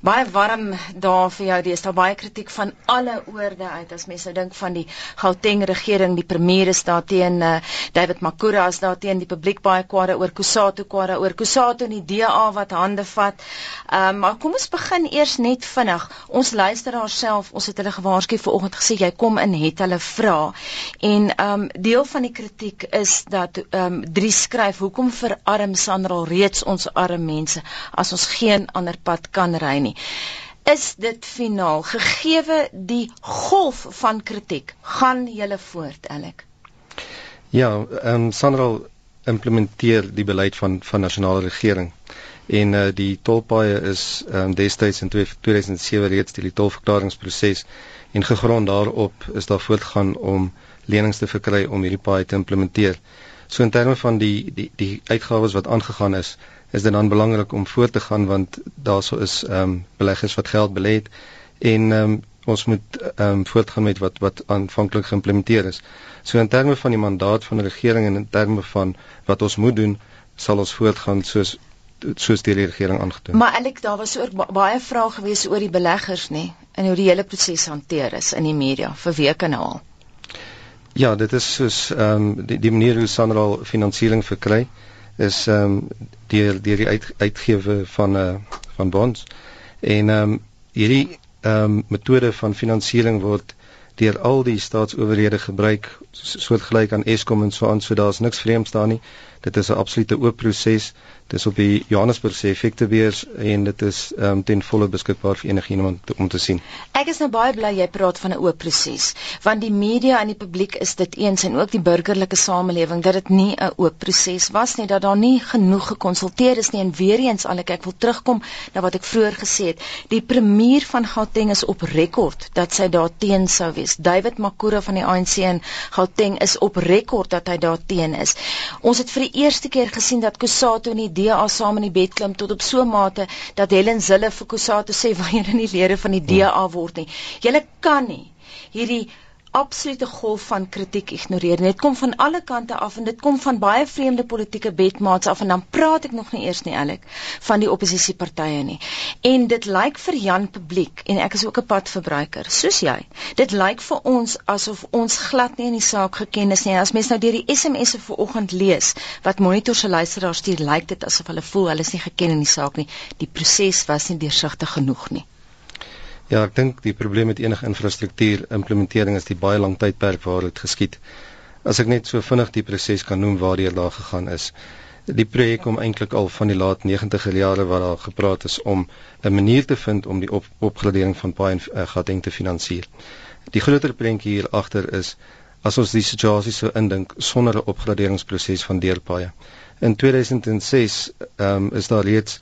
baie warm daar vir jou. Dis daar baie kritiek van alle oorde uit. As mense nou dink van die Gauteng regering, die premier is daar teen uh, David Makura is daar teen die publiek baie kwaad oor Kusatu kwaad oor Kusatu en die DA wat hande vat. Ehm um, maar kom ons begin eers net vinnig. Ons luisteraars self, ons het hulle gewaarsku vanoggend gesê jy kom in het hulle vra. En ehm um, deel van die kritiek is dat ehm um, drie skryf hoekom verarm Sandra reeds ons arme mense as ons geen ander pad kan ry nie. Is dit finaal gegeewe die golf van kritiek gaan julle voort, Alek? Ja, ehm um, Sandra implementeer die beleid van van nasionale regering en uh, die tolpaaie is ehm um, destyds in 2007 reeds deur die tolverklaringsproses en gegrond daarop is daar voortgaan om lenings te verkry om hierdie paaie te implementeer. So in terme van die die die uitgawes wat aangegaan is, is dit dan belangrik om voort te gaan want daarso is ehm um, beleggers wat geld belê het en ehm um, ons moet ehm um, voortgaan met wat wat aanvanklik geïmplementeer is. So in terme van die mandaat van die regering en in terme van wat ons moet doen, sal ons voortgaan soos soos die regering aangedoen. Maar eintlik daar was ook baie vrae gewees oor die beleggers nê en hoe die hele proses hanteer is in die media vir weke nou al. Ja, dit is soos ehm um, die, die manier hoe Sanral finansiering verkry is ehm um, deur deur die uit, uitgewe van uh van bonds. En ehm um, hierdie ehm um, metode van finansiering word deur al die staatsowerhede gebruik soortgelyk aan Eskom en so aan so daar's niks vreemds daar nie dit is 'n absolute oop proses dis op die Johannesburg se effektebeurs en dit is um, ten volle beskikbaar vir enigiemand om te sien. Ek is nou baie bly jy praat van 'n oop proses want die media en die publiek is dit eens en ook die burgerlike samelewing dat dit nie 'n oop proses was nie dat daar nie genoeg gekonsulteer is nie en weer eens al ek wil terugkom na wat ek vroeër gesê het. Die premier van Gauteng is op rekord dat sy daar teen sou wees. David Makura van die ANC in Gauteng is op rekord dat hy daar teen is. Ons het vir eerste keer gesien dat Kusatu nie DA saam in die bed klim tot op so 'n mate dat Helen Zille vir Kusatu sê wanneer in die lede van die DA word nie. Julle kan nie hierdie absolute golf van kritiek ignoreer. Dit kom van alle kante af en dit kom van baie vreemde politieke bedmaats af en dan praat ek nog nie eers nie eintlik van die oppositiepartye nie. En dit lyk vir Jan publiek en ek is ook 'n padverbruiker soos jy. Dit lyk vir ons asof ons glad nie in die saak geken is nie. As mens nou deur die SMS'e vanoggend lees wat monitor se luisteraars stuur, lyk dit asof hulle voel hulle is nie geken in die saak nie. Die proses was nie deursigtig genoeg nie. Ja, ek dink die probleem met enige infrastruktuur implementering is die baie lang tydperk waar dit geskied. As ek net so vinnig die proses kan noem waar dit daar gegaan is. Die projek kom eintlik al van die laat 90er jare waar daar gepraat is om 'n manier te vind om die op, opgradering van paai en uh, gatting te finansier. Die groter prentjie hier agter is as ons die situasie so indink sonder 'n opgraderingsproses van deurpaaie. In 2006 ehm um, is daar reeds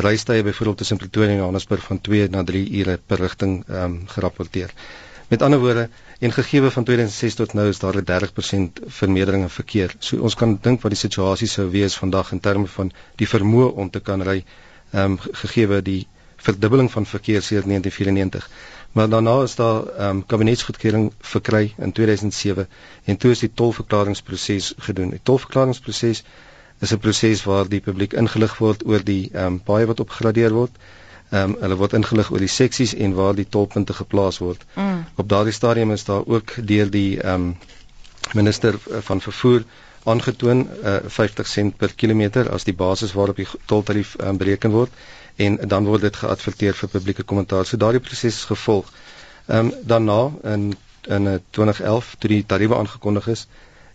reistye byvoorbeeld tussen Pretoria en Johannesburg van 2 na 3 ure per rigting ehm um, gerapporteer. Met ander woorde, en gegee van 2006 tot nou is daar 'n 30% vermeerdering in verkeer. So ons kan dink wat die situasie sou wees vandag in terme van die vermoë om te kan ry ehm um, gegee die verdubbeling van verkeer sedert 1994. Maar daarna is daar ehm um, kabinetsgoedkeuring verkry in 2007 en toe is die tolverklaringsproses gedoen. Die tolverklaringsproses is 'n proses waar die publiek ingelig word oor die ehm um, baie wat opgegradeer word. Ehm um, hulle word ingelig oor die seksies en waar die tolpunte geplaas word. Mm. Op daardie stadium is daar ook deur die ehm um, minister van vervoer aangetoon uh, eh, 50 sent per kilometer as die basis waarop die toltarief um, bereken word en dan word dit geadverteer vir publieke kommentaar. So daardie proses is gevolg. Ehm um, daarna in in 2011 toe die tariewe aangekondig is,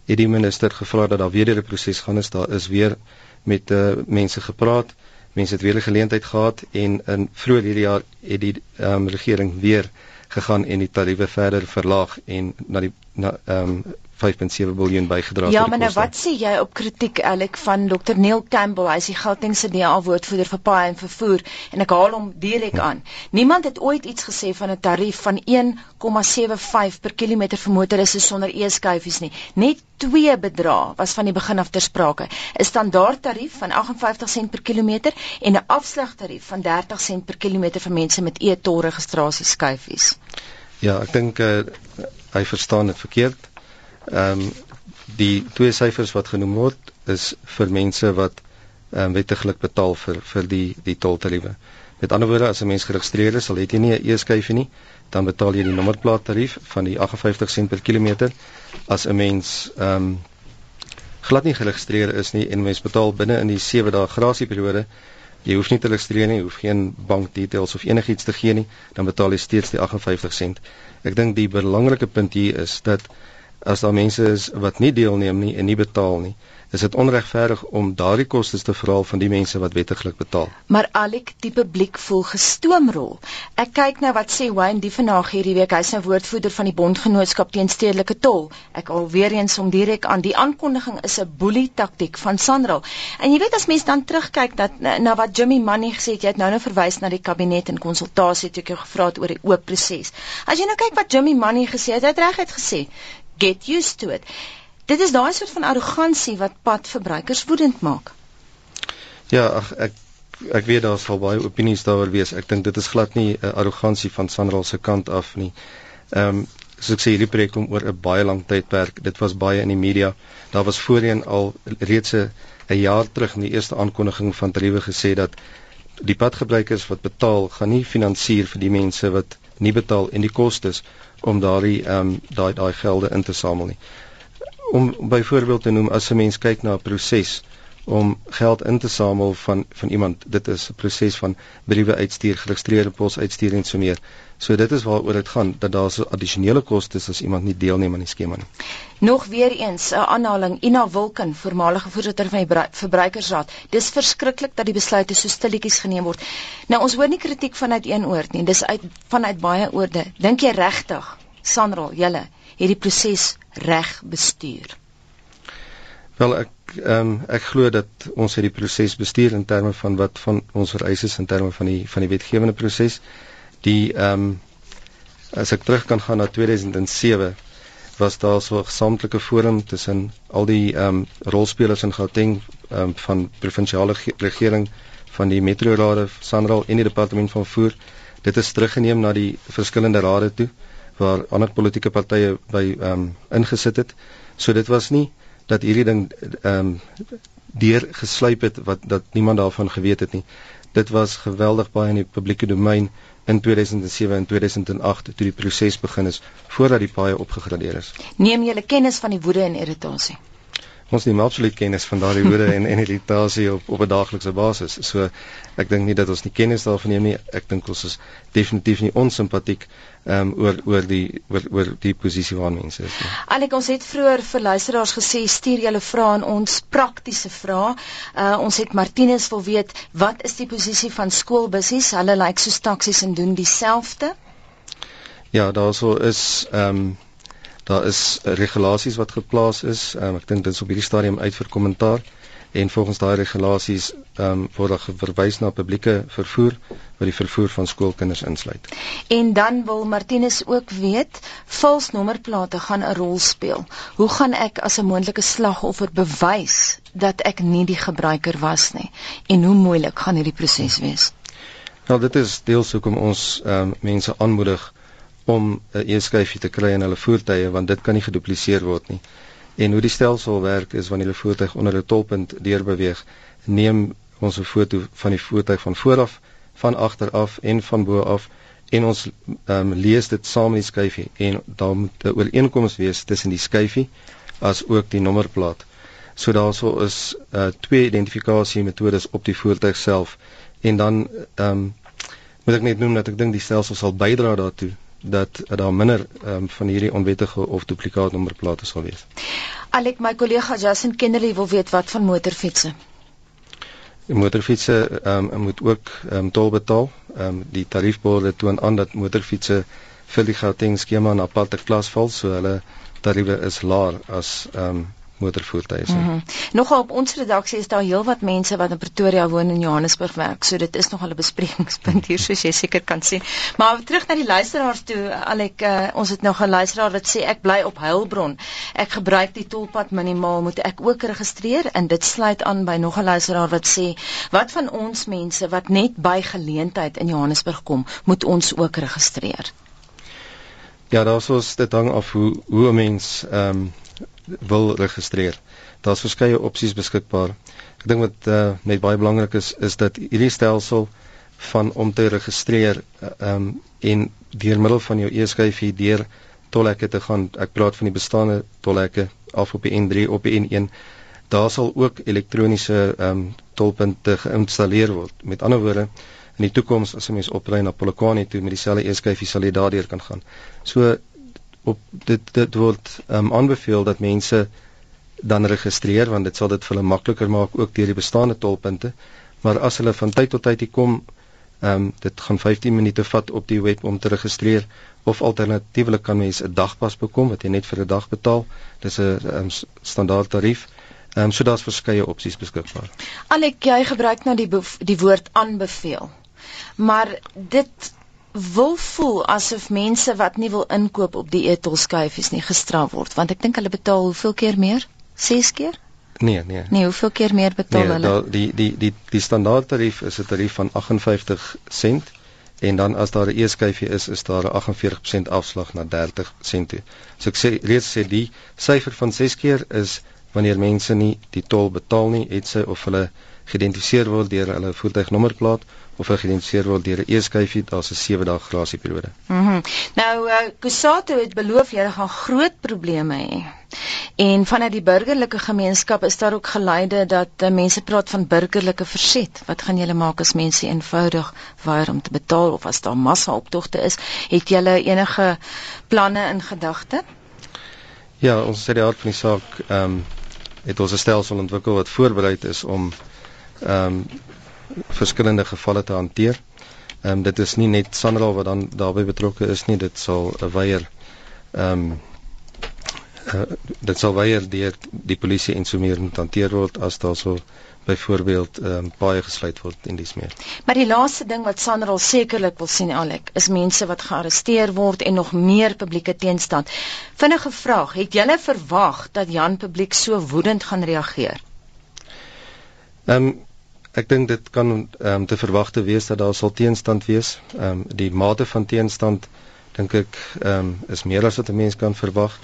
het die minister gevra dat daar weer 'n proses gaan is. Daar is weer met uh, mense gepraat. Mense het weer 'n geleentheid gehad en in vroeër hierdie jaar het die um, regering weer gegaan en die tariewe verder verlaag en na die na ehm um, 5.7 miljard bygedra. Ja, maar nou wat sê jy op kritiek Alec van Dr Neil Campbell, hy is die Gautengse DA woordvoerder vir paai en vervoer en ek haal hom direk aan. Niemand het ooit iets gesê van 'n tarief van 1,75 per kilometer vir motoriste sonder e-skyfies nie. Net twee bedrae was van die begin af ter sprake. 'n Standaard tarief van 58 sent per kilometer en 'n afslagtarief van 30 sent per kilometer vir mense met e-tol registrasieskyfies. Ja, ek dink uh, hy verstaan dit verkeerd. Ehm um, die twee syfers wat genoem word is vir mense wat ehm um, wettiglik betaal vir vir die die toltariewe. Met ander woorde, as 'n mens geregistreer is, sal het jy nie 'n e-skyfie nie, dan betaal jy die nommerplaattarief van die 58 sent per kilometer. As 'n mens ehm um, glad nie geregistreer is nie en mens betaal binne in die 7 dae grasieperiode jy hoef nie te registreer nie, hoef geen bank details of enigiets te gee nie, dan betaal jy steeds die 58 sent. Ek dink die belangrike punt hier is dat as daar mense is wat nie deelneem nie en nie betaal nie, is dit onregverdig om daardie kostes te verhaal van die mense wat wettiglik betaal. Maar alek die publiek voel gestoomrol. Ek kyk nou wat sê Wayne Dievenage hierdie week, hy's 'n woordvoerder van die Bondgenootskap teen stedelike tol. Ek al weer eens om direk aan die aankondiging is 'n boelie taktik van Sanral. En jy weet as mense dan terugkyk dat na wat Jimmy Money gesê het, jy het nou nou verwys na die kabinet en konsultasie toe ek jou gevra het oor die oop proses. As jy nou kyk wat Jimmy Money gesê het, hy het reguit gesê, get used to it. Dit is daai soort van arrogansie wat padverbruikers woedend maak. Ja, ag ek ek weet daar sal baie opinies daaroor wees. Ek dink dit is glad nie 'n arrogansie van Sanral se kant af nie. Ehm um, soos ek sê hierdie projek kom oor 'n baie lang tydperk. Dit was baie in die media. Daar was voorheen al reeds 'n jaar terug in die eerste aankondiging van tariewe gesê dat die padgebruikers wat betaal, gaan nie finansier vir die mense wat nie betaal en die kostes om daardie ehm um, daai daai gelde in te samel nie. Om byvoorbeeld te noem as 'n mens kyk na 'n proses om geld in te samel van van iemand. Dit is 'n proses van briewe uitstuur geregistreerde pos uitstuur en so meer. So dit is waaroor dit gaan dat daar so addisionele kostes as iemand nie deelneem aan die skema nie. Nog weer eens 'n aanhaling. Ina Wilken voormalige voorsitter van die verbruikersraad. Dis verskriklik dat die besluite so stilletjies geneem word. Nou ons hoor nie kritiek vanuit een oord nie. Dis uit vanuit baie oorde. Dink jy regtig Sanral julle hierdie proses reg bestuur? Wel ek ehm um, ek glo dat ons hierdie proses bestuur in terme van wat van ons vereistes in terme van die van die wetgewende proses. Die ehm um, as ek terug kan gaan na 2007 was daar so 'n gesamentlike forum tussen al die ehm um, rolspelers in Gauteng ehm um, van provinsiale regering van die metrorade Sanral en die departement van voer. Dit is teruggeneem na die verskillende rade toe waar ander politieke partye by ehm um, ingesit het. So dit was nie dat hierdie ding ehm um, deur gesluip het wat dat niemand daarvan geweet het nie. Dit was geweldig baie in die publieke domein in 2007 en 2008 toe die proses begin is voordat die paaie opgegradeer is. Neem julle kennis van die woede en irritasie? Ons neem absoluut kennis van daardie woede en en irritasie op op 'n daaglikse basis. So ek dink nie dat ons nie kennis daarvan neem nie. Ek dink ons is definitief nie onsimpatiek ehm um, oor oor die oor oor die posisie waar mense is nie. Alek ons het vroeër vir luisteraars gesê stuur julle vrae aan ons praktiese vrae. Uh ons het Martinus wil weet wat is die posisie van skoolbussies? Hulle lyk like so taksies en doen dieselfde. Ja, daarso is ehm um, daar is regulasies wat geplaas is. Um, ek dink dit is op hierdie stadium uit vir kommentaar en volgens daai regulasies um, word daar verwys na publieke vervoer wat die vervoer van skoolkinders insluit. En dan wil Martinus ook weet, vals nommerplate gaan 'n rol speel. Hoe gaan ek as 'n moontlike slagoffer bewys dat ek nie die gebruiker was nie? En hoe moeilik gaan hierdie proses wees? Nou dit is deels hoekom ons um, mense aanmoedig om 'n e-skyfie te kry in hulle voertuie want dit kan nie gedupliseer word nie. En hoe die stelsel werk is wanneer 'n voertuig onder 'n tolpunt deurbeweeg, neem ons 'n foto van die voertuig van vooraf, van agter af en van bo af en ons um, lees dit saam met die skyfie en daar moet 'n ooreenkoms wees tussen die skyfie as ook die nommerplaat. So daarso is uh, twee identifikasie metodes op die voertuig self en dan ehm um, moet ek net noem dat ek dink die stelsel sal bydra daartoe dat daar minder um, van hierdie onwettige of duplikaat nommerplate sal wees. Alek my kollega Justin Kennedy wil weet wat van motorfietsse. Die motorfietsse um, moet ook um, tol betaal. Um, die tariefborde toon aan dat motorfietsse vir die Gauteng skema 'n aparte klas val, so hulle tariewe is laer as um, motorvoertuie is. Mm -hmm. Nogal op ons redaksie is daar heelwat mense wat in Pretoria woon en Johannesburg werk, so dit is nogal 'n besprekingspunt hier soos jy seker kan sien. Maar terug na die luisteraars toe, Alek, uh, ons het nog 'n luisteraar wat sê ek bly op Heilbron. Ek gebruik die tolpad minimaal, moet ek ook registreer? En dit sluit aan by nog 'n luisteraar wat sê, wat van ons mense wat net by geleentheid in Johannesburg kom, moet ons ook registreer? Ja, daarsoos dit hang af hoe hoe 'n mens ehm um, wil registreer. Daar's verskeie opsies beskikbaar. Ek dink wat uh, net baie belangrik is is dat hierdie stelsel van om te registreer ehm um, en deur middel van jou e-skyfie deur tolhekke te gaan. Ek praat van die bestaande tolhekke af op die N3 op die N1. Daar sal ook elektroniese ehm um, tolpunte geïnstalleer word. Met ander woorde, in die toekoms as 'n mens opry na Polokwane toe met dieselfde e-skyfie sal jy daardeur kan gaan. So op dit dit word um, aanbeveel dat mense dan registreer want dit sal dit vir hulle makliker maak ook deur die bestaande tolpunte. Maar as hulle van tyd tot tyd hier kom Ehm um, dit gaan 15 minute vat op die web om te registreer of alternatiefelik kan mens 'n dagpas bekom wat jy net vir 'n dag betaal. Dis 'n um, standaard tarief. Ehm um, so daar's verskeie opsies beskikbaar. Alek jy gebruik nou die die woord aanbeveel. Maar dit wil voel asof mense wat nie wil inkoop op die etelskyfies nie gestraf word want ek dink hulle betaal hoeveel keer meer? 6 keer? Nee, nee. Nee, hoeveel keer meer betaal nee, hulle? Nee, die die die die standaard tarief is 'n tarief van 58 sent en dan as daar 'n e-skyfie is, is daar 'n 48% afslag na 30 sent toe. So ek sê reeds sê die syfer van 6 keer is wanneer mense nie die tol betaal nie, het sy of hulle geïdentifiseer word deur hulle voertuignommerplaat of geïdentifiseer word deur 'n e-skyfie, daar's 'n 7 dae grasieperiode. Mhm. Mm nou uh, Kusato het beloof jy gaan groot probleme hê. En vanuit die burgerlike gemeenskap is daar ook geleide dat uh, mense praat van burgerlike verset. Wat gaan julle maak as mense eenvoudig weier om te betaal of as daar massa optogte is? Het julle enige planne in gedagte? Ja, ons sê die aard van die saak, ehm um, het ons 'n stelsel ontwikkel wat voorberei is om ehm um, verskillende gevalle te hanteer. Ehm um, dit is nie net Sanral wat dan daarbey betrokke is nie, dit sal 'n weier ehm um, uh, dit sal weier deur die polisie en so meer moet hanteer word as daar so byvoorbeeld ehm um, baie gesluit word en dis meer. Maar die laaste ding wat Sanral sekerlik wil sien Alek is mense wat gearresteer word en nog meer publieke teenstand. Vinnige vraag, het julle verwag dat Jan publiek so woedend gaan reageer? Ehm um, ek dink dit kan ehm um, te verwagte wees dat daar sal teenstand wees. Ehm um, die mate van teenstand dink ek ehm um, is meer as wat 'n mens kan verwag.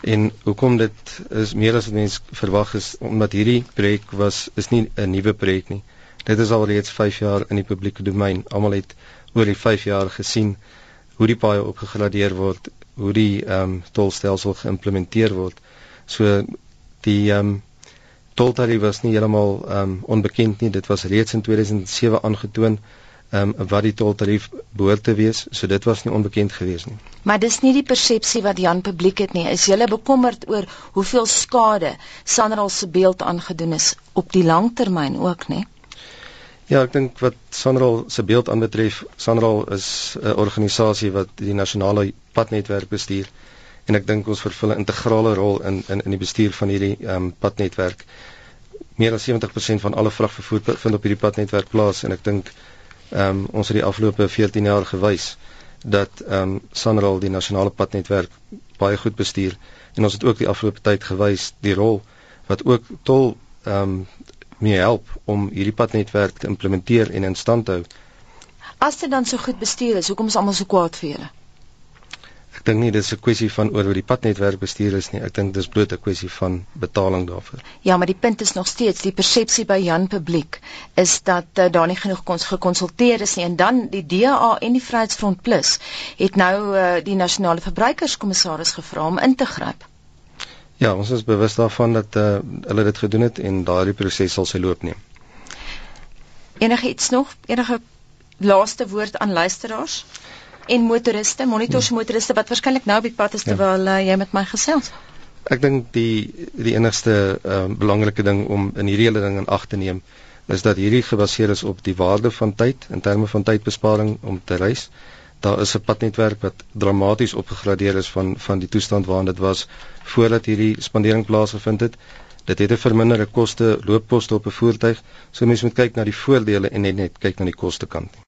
En hoekom dit is meer as wat mens verwag is omdat hierdie projek was is nie 'n nuwe projek nie. Dit is al reeds 5 jaar in die publieke domein. Almal het oor die 5 jaar gesien hoe die paaie opgegradeer word, hoe die ehm um, tolstelsel geïmplementeer word. So die ehm um, toltarief was nie heeltemal um onbekend nie. Dit was reeds in 2007 aangetoon um wat die toltarief behoort te wees. So dit was nie onbekend gewees nie. Maar dis nie die persepsie wat Jan publiek het nie. Is jy bekommerd oor hoeveel skade Sanral se beeld aangedoen is op die langtermyn ook, nê? Ja, ek dink wat Sanral se beeld aanbetref, Sanral is 'n organisasie wat die nasionale padnetwerk bestuur en ek dink ons vervul 'n integrale rol in in in die bestuur van hierdie ehm um, padnetwerk. Meer as 70% van alle vragvervoer vind op hierdie padnetwerk plaas en ek dink ehm um, ons het die afgelope 14 jaar gewys dat ehm um, Sanral die nasionale padnetwerk baie goed bestuur en ons het ook die afgelope tyd gewys die rol wat ook tol ehm um, mee help om hierdie padnetwerk te implementeer en in stand te hou. As dit dan so goed bestuur is, hoekom is almal so kwaad vir julle? Ek dink nie dis 'n kwessie van oor hoe die padnetwerk bestuur is nie. Ek dink dis bloot 'n kwessie van betaling daarvoor. Ja, maar die punt is nog steeds die persepsie by Jan publiek is dat uh, daar nie genoeg kons gekonsulteer is nie en dan die DA en die Vryheidsfront Plus het nou uh, die nasionale verbruikerskommissaris gevra om in te gryp. Ja, ons is bewus daarvan dat uh, hulle dit gedoen het en daardie proses sal sy loop neem. Enige iets nog? Enige laaste woord aan luisteraars? En motoriste, monitors hmm. motoriste wat waarskynlik nou op die pad is ja. terwyl ja. uh, jy met my gesels. Ek dink die die enigste uh, belangrike ding om in hierdie hele ding in ag te neem is dat hierdie gebaseer is op die waarde van tyd in terme van tydbesparing om te reis. Daar is 'n padnetwerk wat dramaties opgegradeer is van van die toestand waarin dit was voordat hierdie spandering plaasgevind het. Dit het 'n verminderde koste loopkoste op 'n voertuig. So mense moet kyk na die voordele en net net kyk na die koste kant.